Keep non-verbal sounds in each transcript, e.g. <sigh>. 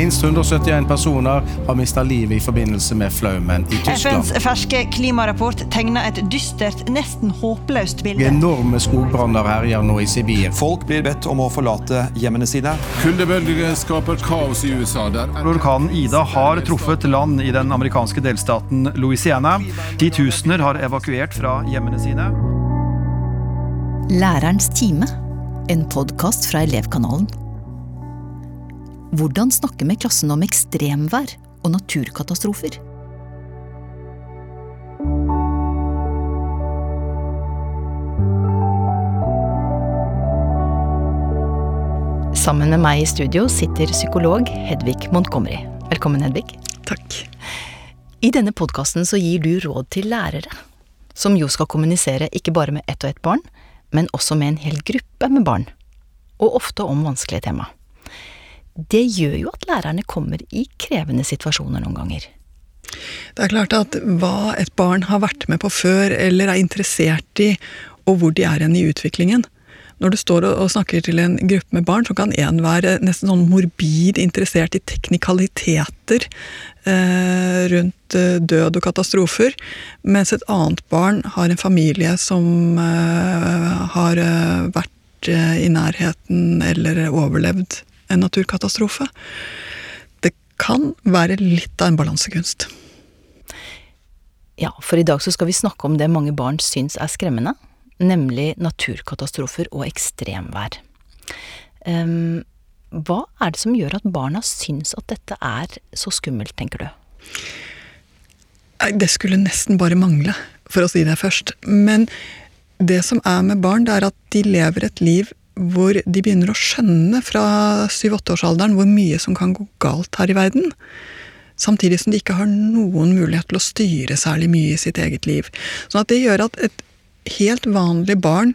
Minst 171 personer har mista livet i forbindelse med flaumen i Tyskland. FNs ferske klimarapport tegner et dystert, nesten håpløst bilde. Enorme skogbranner herjer nå i Sibir. Folk blir bedt om å forlate hjemmene sine. Kuldebølgene skaper kaos i USA. der Orkanen Ida har truffet land i den amerikanske delstaten Louisiana. Titusener har evakuert fra hjemmene sine. Lærerens time, en podkast fra Elevkanalen. Hvordan snakke med klassen om ekstremvær og naturkatastrofer? Sammen med meg i studio sitter psykolog Hedvig Montgomery. Velkommen, Hedvig. Takk. I denne podkasten så gir du råd til lærere, som jo skal kommunisere ikke bare med ett og ett barn, men også med en hel gruppe med barn, og ofte om vanskelige tema. Det gjør jo at lærerne kommer i krevende situasjoner noen ganger. Det er klart at hva et barn har vært med på før, eller er interessert i, og hvor de er hen i utviklingen. Når du står og snakker til en gruppe med barn, så kan en være nesten sånn morbid interessert i teknikaliteter eh, rundt eh, død og katastrofer, mens et annet barn har en familie som eh, har eh, vært eh, i nærheten eller overlevd en naturkatastrofe. Det kan være litt av en balansekunst. Ja, for i dag så skal vi snakke om det mange barn syns er skremmende, nemlig naturkatastrofer og ekstremvær. Um, hva er det som gjør at barna syns at dette er så skummelt, tenker du? Det skulle nesten bare mangle, for å si det først. Men det som er med barn, det er at de lever et liv hvor de begynner å skjønne fra syv-åtteårsalderen hvor mye som kan gå galt her i verden. Samtidig som de ikke har noen mulighet til å styre særlig mye i sitt eget liv. Sånn at det gjør at et helt vanlig barn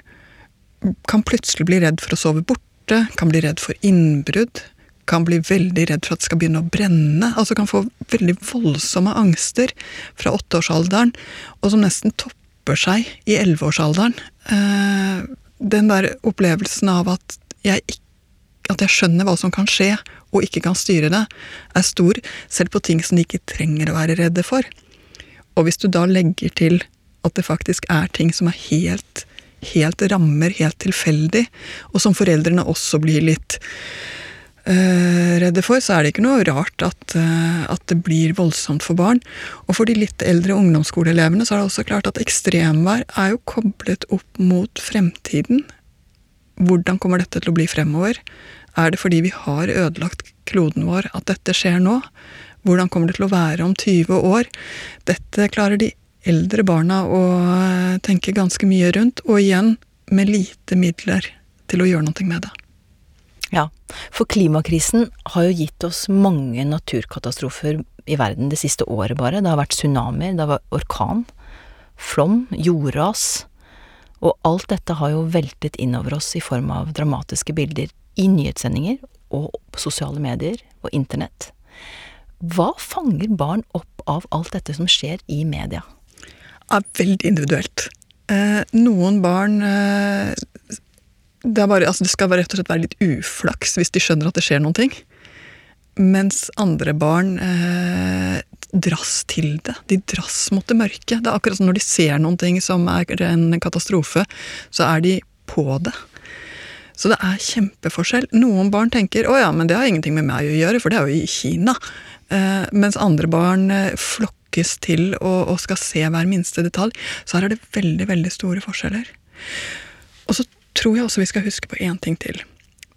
kan plutselig bli redd for å sove borte, kan bli redd for innbrudd, kan bli veldig redd for at det skal begynne å brenne. Altså kan få veldig voldsomme angster fra åtteårsalderen, og som nesten topper seg i elleveårsalderen. Eh, den der opplevelsen av at jeg, at jeg skjønner hva som kan skje, og ikke kan styre det, er stor, selv på ting som de ikke trenger å være redde for. Og hvis du da legger til at det faktisk er ting som er helt, helt rammer, helt tilfeldig, og som foreldrene også blir litt redde for, så er det ikke noe rart at, uh, at, det blir voldsomt for barn. Og for de litt eldre ungdomsskoleelevene så er det også klart at ekstremvær er jo koblet opp mot fremtiden. Hvordan kommer dette til å bli fremover? Er det fordi vi har ødelagt kloden vår at dette skjer nå? Hvordan kommer det til å være om 20 år? Dette klarer de eldre barna å tenke ganske mye rundt, og igjen med lite midler til å gjøre noe med det. Ja, for klimakrisen har jo gitt oss mange naturkatastrofer i verden det siste året bare. Det har vært tsunamier, det har vært orkan, flom, jordras. Og alt dette har jo veltet innover oss i form av dramatiske bilder i nyhetssendinger og på sosiale medier og internett. Hva fanger barn opp av alt dette som skjer i media? er veldig individuelt. Eh, noen barn eh, det, bare, altså det, skal bare rett og slett være litt uflaks hvis de skjønner at det skjer noen ting. Mens andre barn eh, dras til det. De dras mot det mørke. Det er akkurat som når de ser noen ting som er en katastrofe, så er de på det. Så det er kjempeforskjell. Noen barn tenker 'å ja, men det har ingenting med meg å gjøre, for det er jo i Kina'. Eh, mens andre barn eh, flokker til og, og skal se hver minste detalj, så her er det veldig, veldig store forskjeller. Og så tror jeg også vi skal huske på én ting til.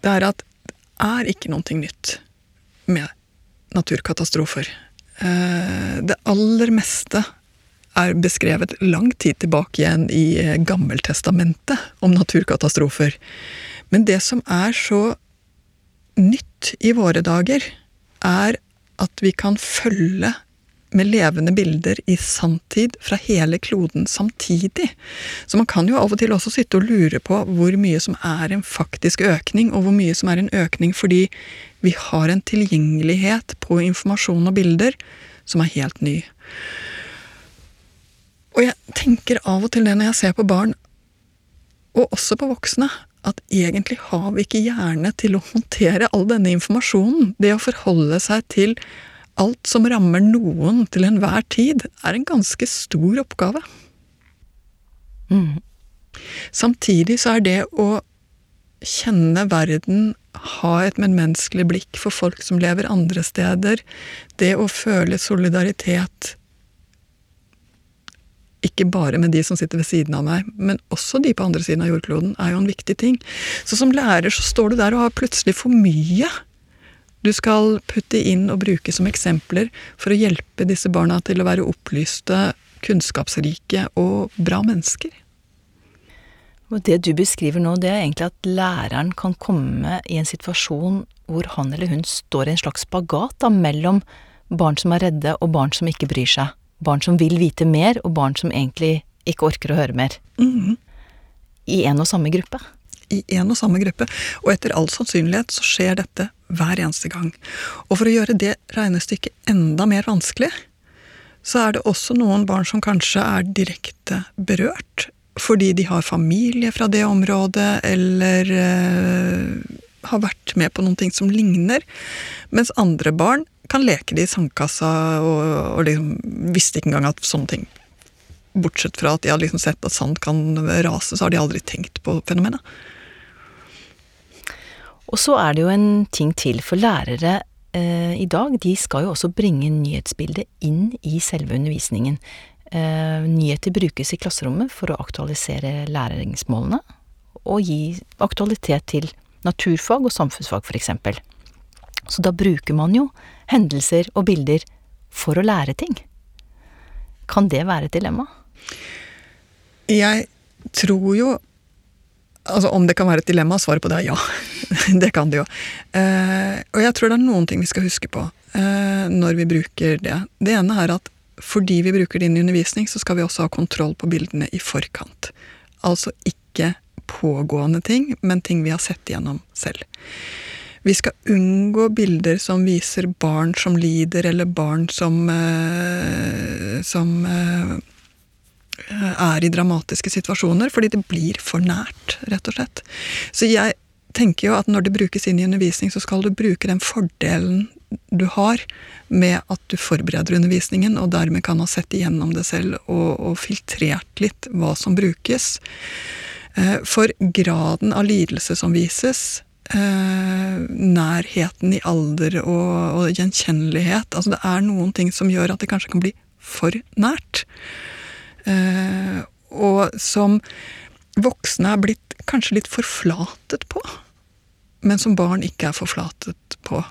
Det er at det er ikke noe nytt med naturkatastrofer. Eh, det aller meste er beskrevet lang tid tilbake igjen i Gammeltestamentet om naturkatastrofer. Men det som er så nytt i våre dager, er at vi kan følge med levende bilder i sanntid fra hele kloden samtidig. Så man kan jo av og til også sitte og lure på hvor mye som er en faktisk økning, og hvor mye som er en økning fordi vi har en tilgjengelighet på informasjon og bilder som er helt ny. Og jeg tenker av og til det når jeg ser på barn, og også på voksne, at egentlig har vi ikke hjerne til å håndtere all denne informasjonen. Det å forholde seg til alt som rammer noen til enhver tid, er en ganske stor oppgave. Mm. Samtidig så er det å kjenne verden, ha et medmenneskelig blikk for folk som lever andre steder, det å føle solidaritet ikke bare med de som sitter ved siden av meg, men også de på andre siden av jordkloden, er jo en viktig ting. Så som lærer så står du der og har plutselig for mye du skal putte inn og bruke som eksempler for å hjelpe disse barna til å være opplyste, kunnskapsrike og bra mennesker. Og det du beskriver nå, det er egentlig at læreren kan komme i en situasjon hvor han eller hun står i en slags spagat da, mellom barn som er redde og barn som ikke bryr seg. Barn som vil vite mer, og barn som egentlig ikke orker å høre mer. Mm. I en og samme gruppe. I en og samme gruppe. Og etter all sannsynlighet så skjer dette hver eneste gang. Og for å gjøre det regnestykket enda mer vanskelig, så er det også noen barn som kanskje er direkte berørt. Fordi de har familie fra det området, eller øh, har vært med på noen ting som ligner. Mens andre barn kan leke det i sandkassa og, og liksom visste ikke engang at sånne ting Bortsett fra at de har liksom sett at sand kan rase, så har de aldri tenkt på fenomenet. Og så er det jo en ting til, for lærere eh, i dag, de skal jo også bringe nyhetsbildet inn i selve undervisningen. Eh, nyheter brukes i klasserommet for å aktualisere læringsmålene, og gi aktualitet til naturfag og samfunnsfag, for eksempel. Så da bruker man jo hendelser og bilder for å lære ting. Kan det være et dilemma? Jeg tror jo Altså om det kan være et dilemma, svaret på det er ja. <laughs> det kan det jo. Eh, og jeg tror det er noen ting vi skal huske på eh, når vi bruker det. Det ene er at fordi vi bruker det inn i undervisning, så skal vi også ha kontroll på bildene i forkant. Altså ikke pågående ting, men ting vi har sett igjennom selv. Vi skal unngå bilder som viser barn som lider, eller barn som, eh, som eh, er i dramatiske situasjoner, fordi det blir for nært, rett og slett. Så jeg tenker jo at når det brukes inn i undervisning, så skal du bruke den fordelen du har med at du forbereder undervisningen, og dermed kan ha sett igjennom det selv og, og filtrert litt hva som brukes. Eh, for graden av lidelse som vises, eh, nærheten i alder og, og gjenkjennelighet Altså det er noen ting som gjør at det kanskje kan bli for nært. Eh, og som voksne er blitt kanskje litt forflatet på, men som barn ikke er forflatet på.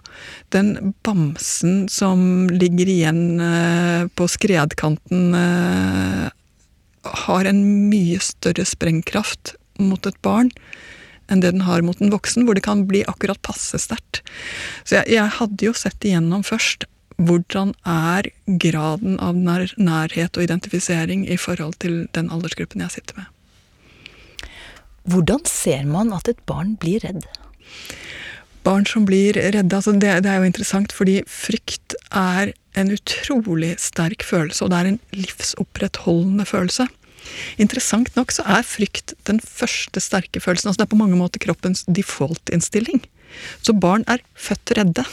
Den bamsen som ligger igjen eh, på skredkanten, eh, har en mye større sprengkraft mot et barn enn det den har mot en voksen, hvor det kan bli akkurat passe sterkt. Så jeg, jeg hadde jo sett igjennom først hvordan er graden av nær, nærhet og identifisering i forhold til den aldersgruppen jeg sitter med. Hvordan ser man at et barn blir redd? Barn som blir redde, altså det, det er jo interessant, fordi frykt er en utrolig sterk følelse, og det er en livsopprettholdende følelse. Interessant nok så er frykt den første sterke følelsen. altså Det er på mange måter kroppens default-innstilling. Så barn er født redde.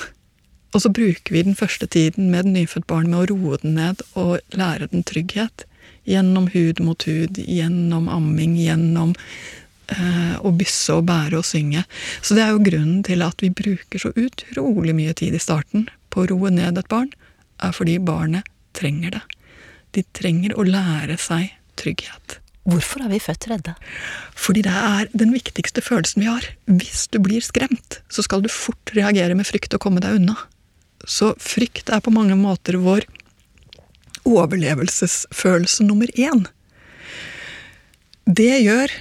Og så bruker vi den første tiden med den nyfødt barn med å roe den ned og lære den trygghet. Gjennom hud mot hud, gjennom amming, gjennom å bysse og bære og synge. Så det er jo grunnen til at vi bruker så utrolig mye tid i starten på å roe ned et barn, er fordi barnet trenger det. De trenger å lære seg trygghet. Hvorfor er vi født redde? Fordi det er den viktigste følelsen vi har. Hvis du blir skremt, så skal du fort reagere med frykt og komme deg unna. Så frykt er på mange måter vår overlevelsesfølelse nummer én. Det gjør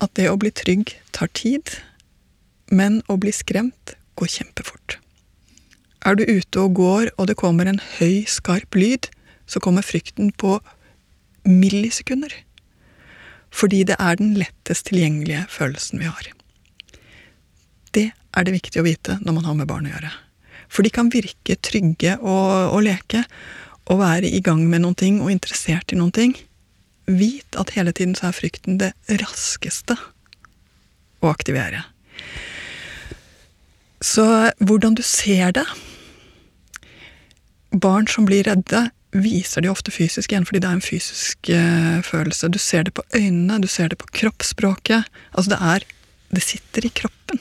at det å bli trygg tar tid, men å bli skremt går kjempefort. Er du ute og går, og det kommer en høy, skarp lyd, så kommer frykten på millisekunder. Fordi det er den lettest tilgjengelige følelsen vi har. Det er det viktig å vite når man har med barn å gjøre. For de kan virke trygge og, og leke, og være i gang med noen ting og interessert i noen ting. Vit at hele tiden så er frykten det raskeste å aktivere. Så hvordan du ser det Barn som blir redde, viser de ofte fysisk igjen, fordi det er en fysisk uh, følelse. Du ser det på øynene, du ser det på kroppsspråket. Altså det er Det sitter i kroppen.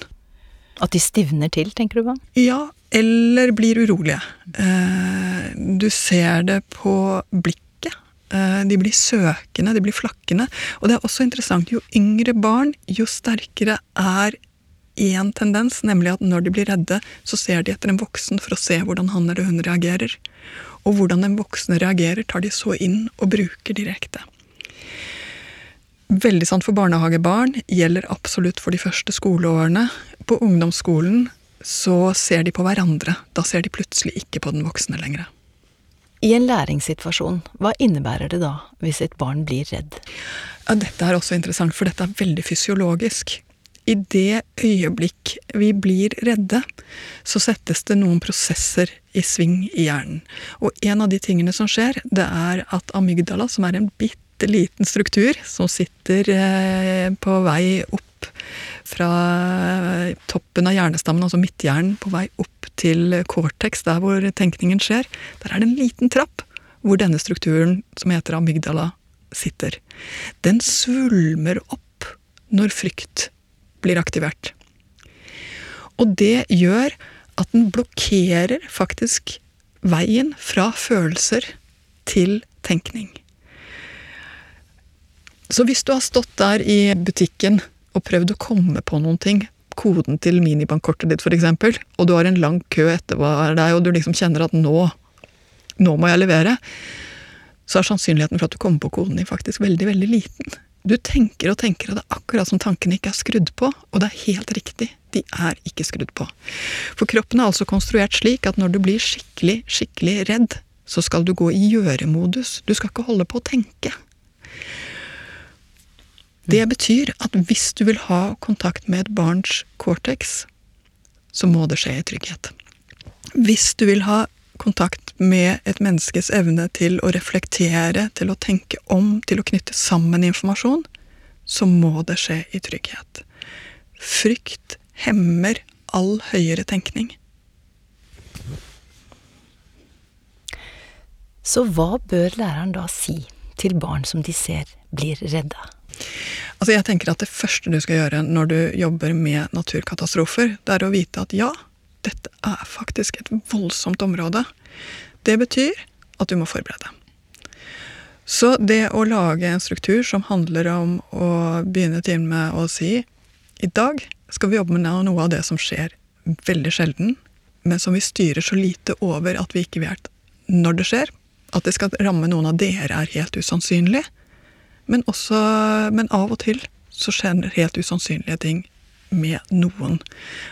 At de stivner til, tenker du på? Ja, eller blir urolige. Uh, du ser det på blikket. Uh, de blir søkende, de blir flakkende. Og det er også interessant, jo yngre barn, jo sterkere er én tendens, nemlig at når de blir redde, så ser de etter en voksen for å se hvordan han eller hun reagerer. Og hvordan den voksne reagerer, tar de så inn og bruker direkte. Veldig sant for barnehagebarn, gjelder absolutt for de første skoleårene. På ungdomsskolen så ser de på hverandre. Da ser de plutselig ikke på den voksne lenger. I en læringssituasjon, hva innebærer det da hvis et barn blir redd? Ja, dette er også interessant, for dette er veldig fysiologisk i det øyeblikk vi blir redde, så settes det noen prosesser i sving i hjernen. Og en av de tingene som skjer, det er at amygdala, som er en bitte liten struktur som sitter eh, på vei opp fra toppen av hjernestammen, altså midthjernen, på vei opp til cortex, der hvor tenkningen skjer, der er det en liten trapp hvor denne strukturen, som heter amygdala, sitter. Den svulmer opp når frykt blir aktivert. Og det gjør at den blokkerer faktisk veien fra følelser til tenkning. Så hvis du har stått der i butikken og prøvd å komme på noen ting, koden til minibankkortet ditt f.eks., og du har en lang kø etter deg, og du liksom kjenner at nå, nå må jeg levere, så er sannsynligheten for at du kommer på koden din faktisk veldig, veldig liten. Du tenker og tenker, og det er akkurat som tankene ikke er skrudd på. Og det er helt riktig, de er ikke skrudd på. For kroppen er altså konstruert slik at når du blir skikkelig, skikkelig redd, så skal du gå i gjøremodus. Du skal ikke holde på å tenke. Det betyr at hvis du vil ha kontakt med et barns cortex, så må det skje i trygghet. Hvis du vil ha kontakt med et menneskes evne til å reflektere, til å tenke om, til å knytte sammen informasjon, så må det skje i trygghet. Frykt hemmer all høyere tenkning. Så hva bør læreren da si til barn som de ser blir redda? Altså jeg tenker at Det første du skal gjøre når du jobber med naturkatastrofer, det er å vite at ja, dette er faktisk et voldsomt område. Det betyr at du må forberede. Så det å lage en struktur som handler om å begynne til med å si i dag skal vi jobbe med noe av det som skjer veldig sjelden, men som vi styrer så lite over at vi ikke vet når det skjer. At det skal ramme noen av dere er helt usannsynlig. Men, også, men av og til så skjer helt usannsynlige ting med noen.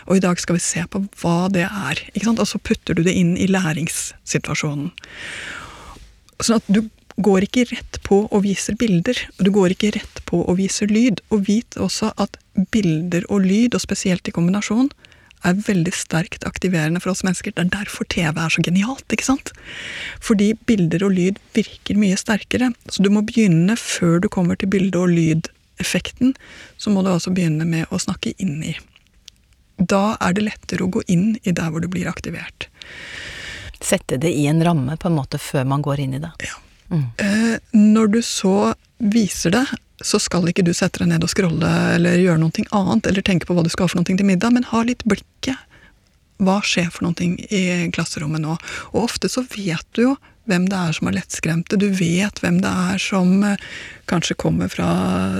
Og i dag skal vi se på hva det er. Og så putter du det inn i læringssituasjonen. Sånn at du går ikke rett på og viser bilder, og du går ikke rett på og viser lyd. Og vit også at bilder og lyd, og spesielt i kombinasjon, er veldig sterkt aktiverende for oss mennesker. Det er derfor TV er så genialt. ikke sant? Fordi bilder og lyd virker mye sterkere. Så du må begynne før du kommer til bilde- og lyd effekten, så må du også begynne med å snakke inn i. Da er det lettere å gå inn i der hvor du blir aktivert. Sette det i en ramme på en måte før man går inn i det. Ja. Mm. Eh, når du så viser det, så skal ikke du sette deg ned og scrolle eller gjøre noe annet, eller tenke på hva du skal ha for noe til middag, men ha litt blikket. Hva skjer for noe i klasserommet nå? Og ofte så vet du jo hvem det er som er lettskremte. Du vet hvem det er som eh, kanskje kommer fra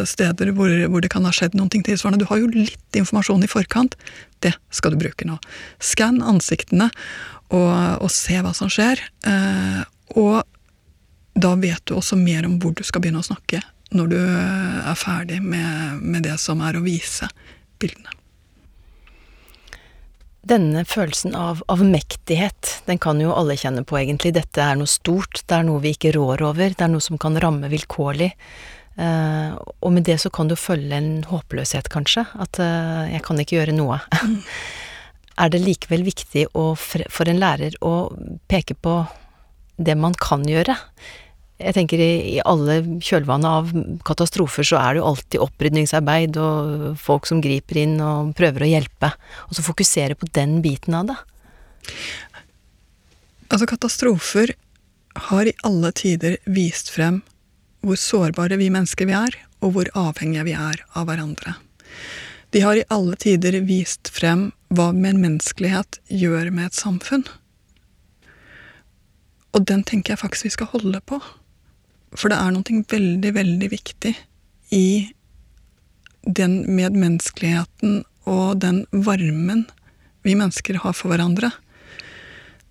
steder hvor, hvor det kan ha skjedd noe tilsvarende. Du har jo litt informasjon i forkant. Det skal du bruke nå. Skann ansiktene og, og, se hva som skjer. Eh, og da vet du også mer om hvor du skal begynne å snakke når du er ferdig med, med det som er å vise bildene. Denne følelsen av avmektighet, den kan jo alle kjenne på, egentlig. Dette er noe stort, det er noe vi ikke rår over, det er noe som kan ramme vilkårlig. Uh, og med det så kan du følge en håpløshet, kanskje. At uh, jeg kan ikke gjøre noe. Mm. <laughs> er det likevel viktig å, for en lærer å peke på det man kan gjøre? Jeg tenker i, i alle kjølvannet av katastrofer så er det jo alltid opprydningsarbeid og folk som griper inn og prøver å hjelpe, og så fokusere på den biten av det. Altså, katastrofer har i alle tider vist frem hvor sårbare vi mennesker vi er, og hvor avhengige vi er av hverandre. De har i alle tider vist frem hva medmenneskelighet gjør med et samfunn. Og den tenker jeg faktisk vi skal holde på. For det er noe veldig, veldig viktig i den medmenneskeligheten og den varmen vi mennesker har for hverandre.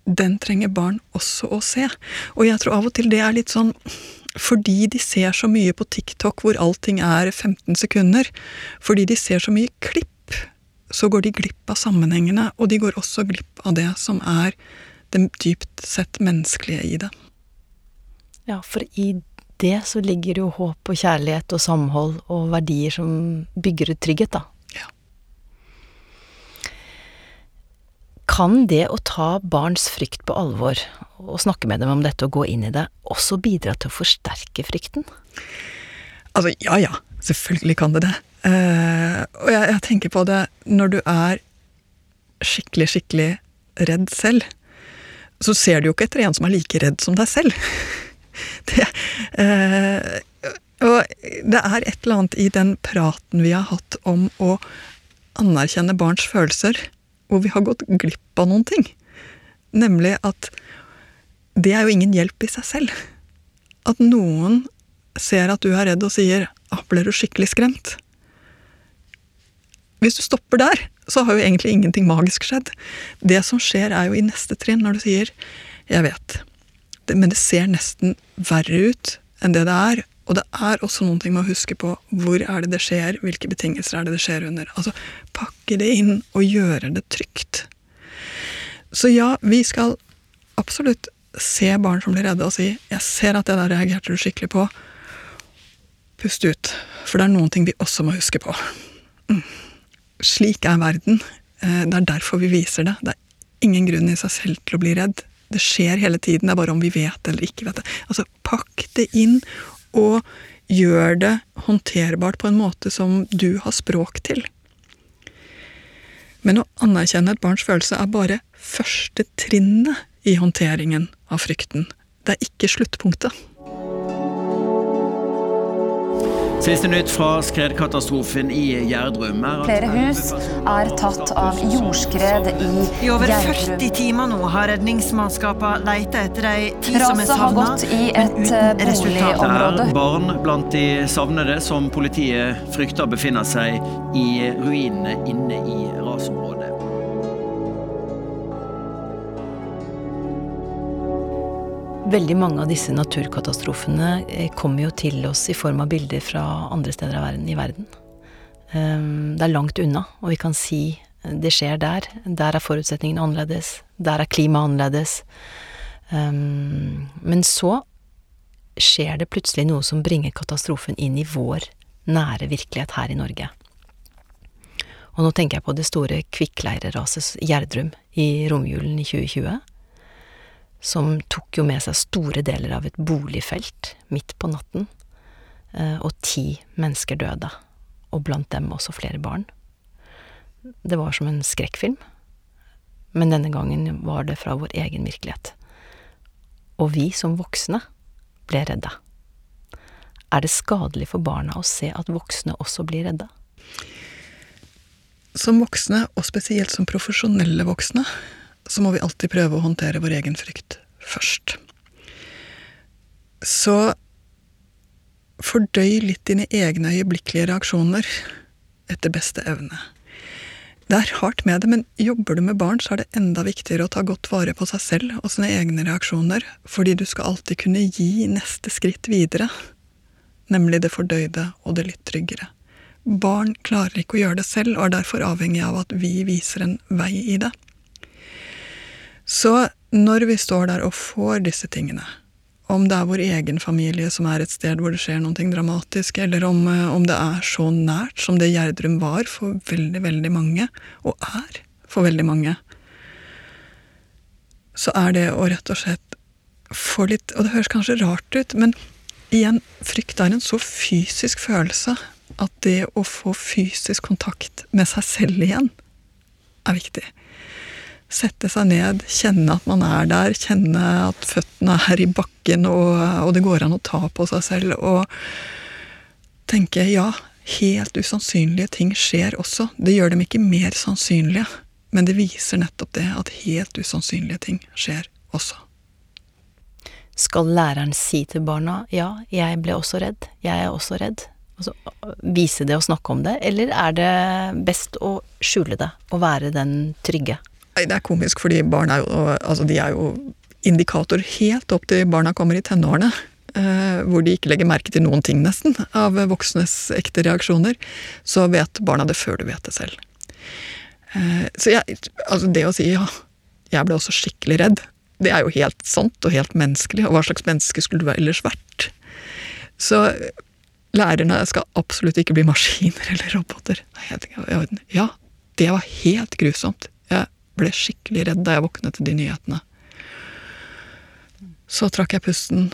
Den trenger barn også å se. Og jeg tror av og til det er litt sånn fordi de ser så mye på TikTok hvor allting er 15 sekunder, fordi de ser så mye klipp, så går de glipp av sammenhengene, og de går også glipp av det som er det dypt sett menneskelige i det. Ja, for i det så ligger det jo håp og kjærlighet og samhold og verdier som bygger ut trygghet, da. Ja. Kan det å ta barns frykt på alvor og snakke med dem om dette og gå inn i det, også bidra til å forsterke frykten? Altså, ja ja, selvfølgelig kan det det. Uh, og jeg, jeg, tenker på det når du er skikkelig, skikkelig redd selv, så ser du jo ikke etter en som er like redd som deg selv. <laughs> det, eh, og det er et eller annet i den praten vi har hatt om å anerkjenne barns følelser, hvor vi har gått glipp av noen ting. Nemlig at det er jo ingen hjelp i seg selv. At noen ser at du er redd og sier ah, 'ble du skikkelig skremt'? Hvis du stopper der, så har jo egentlig ingenting magisk skjedd. Det som skjer, er jo i neste trinn, når du sier 'jeg vet', men det ser nesten verre ut enn det det er. Og det er også noen ting med å huske på hvor er det det skjer, hvilke betingelser er det det skjer under. Altså pakke det inn og gjøre det trygt. Så ja, vi skal absolutt se barn som blir redde, og si 'jeg ser at det der reagerte du skikkelig på'. Pust ut, for det er noen ting vi også må huske på. Mm. Slik er verden. Eh, det er derfor vi viser det. Det er ingen grunn i seg selv til å bli redd. Det skjer hele tiden, det er bare om vi vet eller ikke vet det. Altså, pakk det inn, og gjør det håndterbart på en måte som du har språk til. Men å anerkjenne et barns følelse er bare første trinnet i håndteringen av frykten. Det er ikke sluttpunktet. Siste nytt fra skredkatastrofen i Gjerdrum. Flere hus er tatt av jordskred i Gjerdrum. I over 40 timer nå har redningsmannskapene leita etter de ti som er savna, men uten resultat. Det er barn blant de savnede som politiet frykter befinner seg i ruinene inne i rasområdet. Veldig mange av disse naturkatastrofene eh, kommer jo til oss i form av bilder fra andre steder av verden, i verden. Ehm, det er langt unna, og vi kan si eh, det skjer der. Der er forutsetningene annerledes. Der er klimaet annerledes. Ehm, men så skjer det plutselig noe som bringer katastrofen inn i vår nære virkelighet her i Norge. Og nå tenker jeg på det store kvikkleireraset Gjerdrum i romjulen i 2020 som tok jo med seg store deler av et boligfelt midt på natten, eh, og ti mennesker døde, og blant dem også flere barn. Det var som en skrekkfilm, men denne gangen var det fra vår egen virkelighet. Og vi som voksne ble redda. Er det skadelig for barna å se at voksne også blir redda? Som voksne, og spesielt som profesjonelle voksne, så må vi alltid prøve å håndtere vår egen frykt først. Så fordøy litt dine egne øyeblikkelige reaksjoner etter beste evne. Det er hardt med det, men jobber du med barn, så er det enda viktigere å ta godt vare på seg selv og sine egne reaksjoner, fordi du skal alltid kunne gi neste skritt videre, nemlig det fordøyde og det litt tryggere. Barn klarer ikke å gjøre det selv, og er derfor avhengig av at vi viser en vei i det. Så når vi står der og får disse tingene, om det er vår egen familie som er et sted hvor det skjer noe dramatisk, eller om, eh, om, det er så nært som det Gjerdrum var for veldig, veldig mange, og er for veldig mange, så er det å rett og slett få litt Og det høres kanskje rart ut, men igjen, frykt er en så fysisk følelse at det å få fysisk kontakt med seg selv igjen er viktig. Sette seg ned, kjenne at man er der, kjenne at føttene er i bakken, og, og det går an å ta på seg selv, og tenke ja, helt usannsynlige ting skjer også. Det gjør dem ikke mer sannsynlige, men det viser nettopp det at helt usannsynlige ting skjer også. Skal læreren si til barna ja, jeg ble også redd, jeg er også redd? Altså, vise det og snakke om det, eller er det best å skjule det og være den trygge? Det er komisk, fordi barn er jo, altså de er jo indikator helt opp til barna kommer i tenårene. Eh, hvor de ikke legger merke til noen ting, nesten, av voksnes ekte reaksjoner. Så vet barna det før du vet det selv. Eh, så jeg, altså det å si ja, jeg ble også skikkelig redd, det er jo helt sant og helt menneskelig. Og hva slags menneske skulle du ellers vært? Så lærerne skal absolutt ikke bli maskiner <laughs> eller roboter. Ja, det var helt grusomt. Ble skikkelig redd da jeg våknet til de nyhetene. Så trakk jeg pusten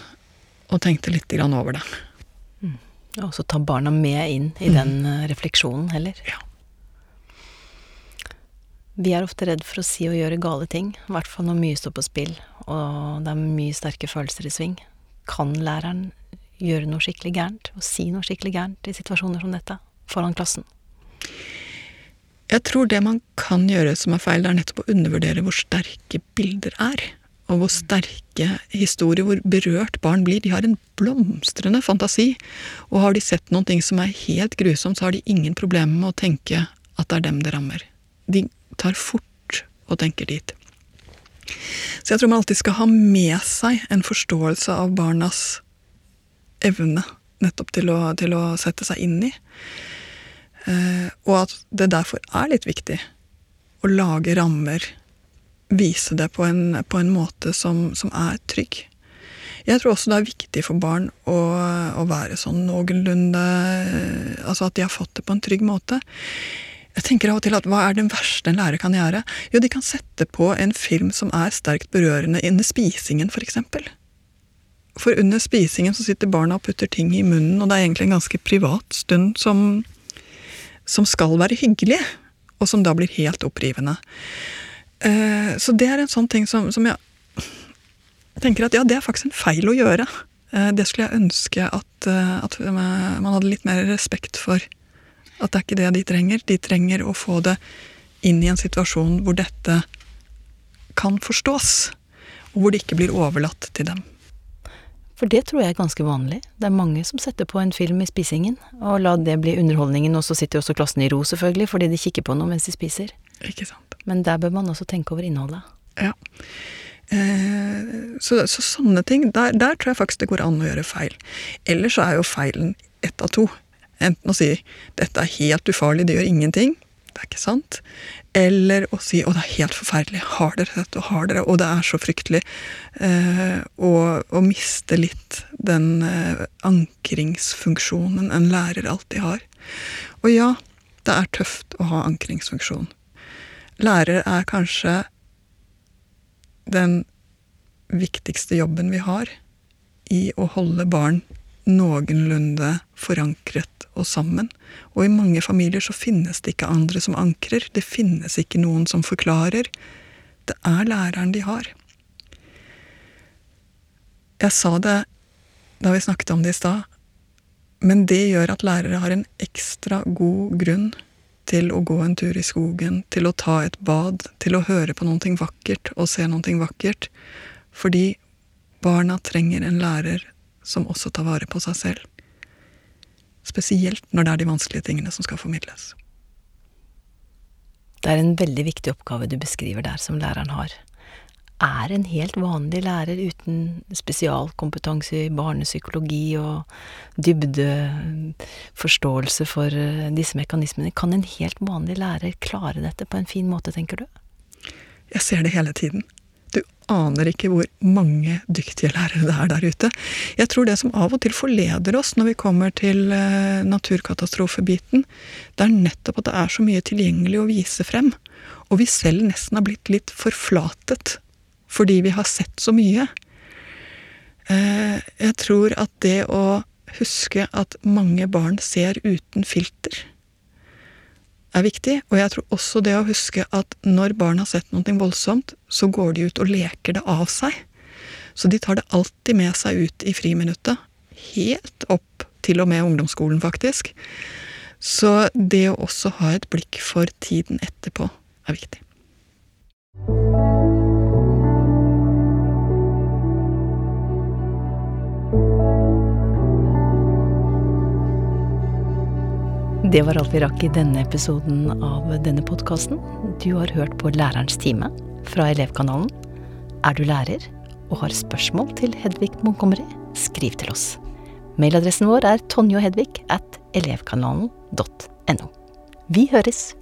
og tenkte litt over det. Mm. Og så ta barna med inn i mm. den eh, refleksjonen heller. Ja. Vi er ofte redd for å si og gjøre gale ting, i hvert fall når mye står på spill og det er mye sterke følelser i sving. Kan læreren gjøre noe skikkelig gærent og si noe skikkelig gærent i situasjoner som dette foran klassen? Jeg tror det man kan gjøre som er feil, det er nettopp å undervurdere hvor sterke bilder er. Og hvor sterke historier, hvor berørt barn blir. De har en blomstrende fantasi. Og har de sett noen ting som er helt grusomt, så har de ingen problemer med å tenke at det er dem det rammer. De tar fort og tenker dit. Så jeg tror man alltid skal ha med seg en forståelse av barnas evne nettopp til å, til å sette seg inn i. Eh, og at det derfor er litt viktig å lage rammer, vise det på en, på en måte som, som, er trygg. Jeg tror også det er viktig for barn å, å være sånn noenlunde Altså at de har fått det på en trygg måte. Jeg tenker av og til at Hva er det verste en lærer kan gjøre? Jo, de kan sette på en film som er sterkt berørende under spisingen, for eksempel. For under spisingen så sitter barna og putter ting i munnen, og det er egentlig en ganske privat stund som, som skal være hyggelig, og som da blir helt opprivende. Uh, så det er en sånn ting som, som jeg, tenker at ja, det er faktisk en feil å gjøre. Uh, det skulle jeg ønske at, uh, at, man hadde litt mer respekt for. At det er ikke det de trenger. De trenger å få det inn i en situasjon hvor dette kan forstås, og hvor det ikke blir overlatt til dem. For det tror jeg er ganske vanlig. Det er mange som setter på en film i spisingen, og la det bli underholdningen, og så sitter også klassen i ro, selvfølgelig, fordi de kikker på noe mens de spiser. Ikke sant. Men der bør man også tenke over innholdet. Ja. Eh, så, så, sånne ting, der, der, tror jeg faktisk det går an å gjøre feil. Ellers så er jo feilen ett av to. Enten å si 'dette er helt ufarlig, det gjør ingenting', det er ikke sant. Eller å si 'å, det er helt forferdelig, har dere dette, og har dere', og det er så fryktelig. Eh, og, å miste litt den eh, ankringsfunksjonen en lærer alltid har. Og ja, det er tøft å ha ankringsfunksjon. Lærer er kanskje den viktigste jobben vi har i å holde barn noenlunde forankret og sammen. Og i mange familier så finnes det ikke andre som ankrer. Det finnes ikke noen som forklarer. Det er læreren de har. Jeg sa det da vi snakket om det i stad, men det gjør at lærere har en ekstra god grunn til å gå en tur i skogen, til å ta et bad, til å høre på noe vakkert og se noe vakkert. Fordi barna trenger en lærer som også tar vare på seg selv. Spesielt når det er de vanskelige tingene som skal formidles. Det er en veldig viktig oppgave du beskriver der, som læreren har. Er en helt vanlig lærer uten spesialkompetanse i barnepsykologi og dybdeforståelse for eh, disse mekanismene, kan en helt vanlig lærer klare dette på en fin måte, tenker du? Jeg ser det hele tiden aner ikke hvor mange dyktige lærere det er der ute. Jeg tror det som av og til forleder oss når vi kommer til eh, naturkatastrofebiten, det er nettopp at det er så mye tilgjengelig å vise frem. Og vi selv nesten har blitt litt forflatet fordi vi har sett så mye. Eh, jeg tror at det å huske at mange barn ser uten filter, er viktig. Og jeg tror også det å huske at når barn har sett noe voldsomt, så går de ut og leker det av seg. Så de tar det alltid med seg ut i friminuttet. Helt opp til og med ungdomsskolen, faktisk. Så det å også ha et blikk for tiden etterpå er viktig. Det var alt vi rakk i denne episoden av denne podkasten. Du har hørt på Lærerens time fra Elevkanalen. Er du lærer og har spørsmål til Hedvig Montgomery, skriv til oss. Mailadressen vår er tonjohedvig at elevkanalen.no. Vi høres!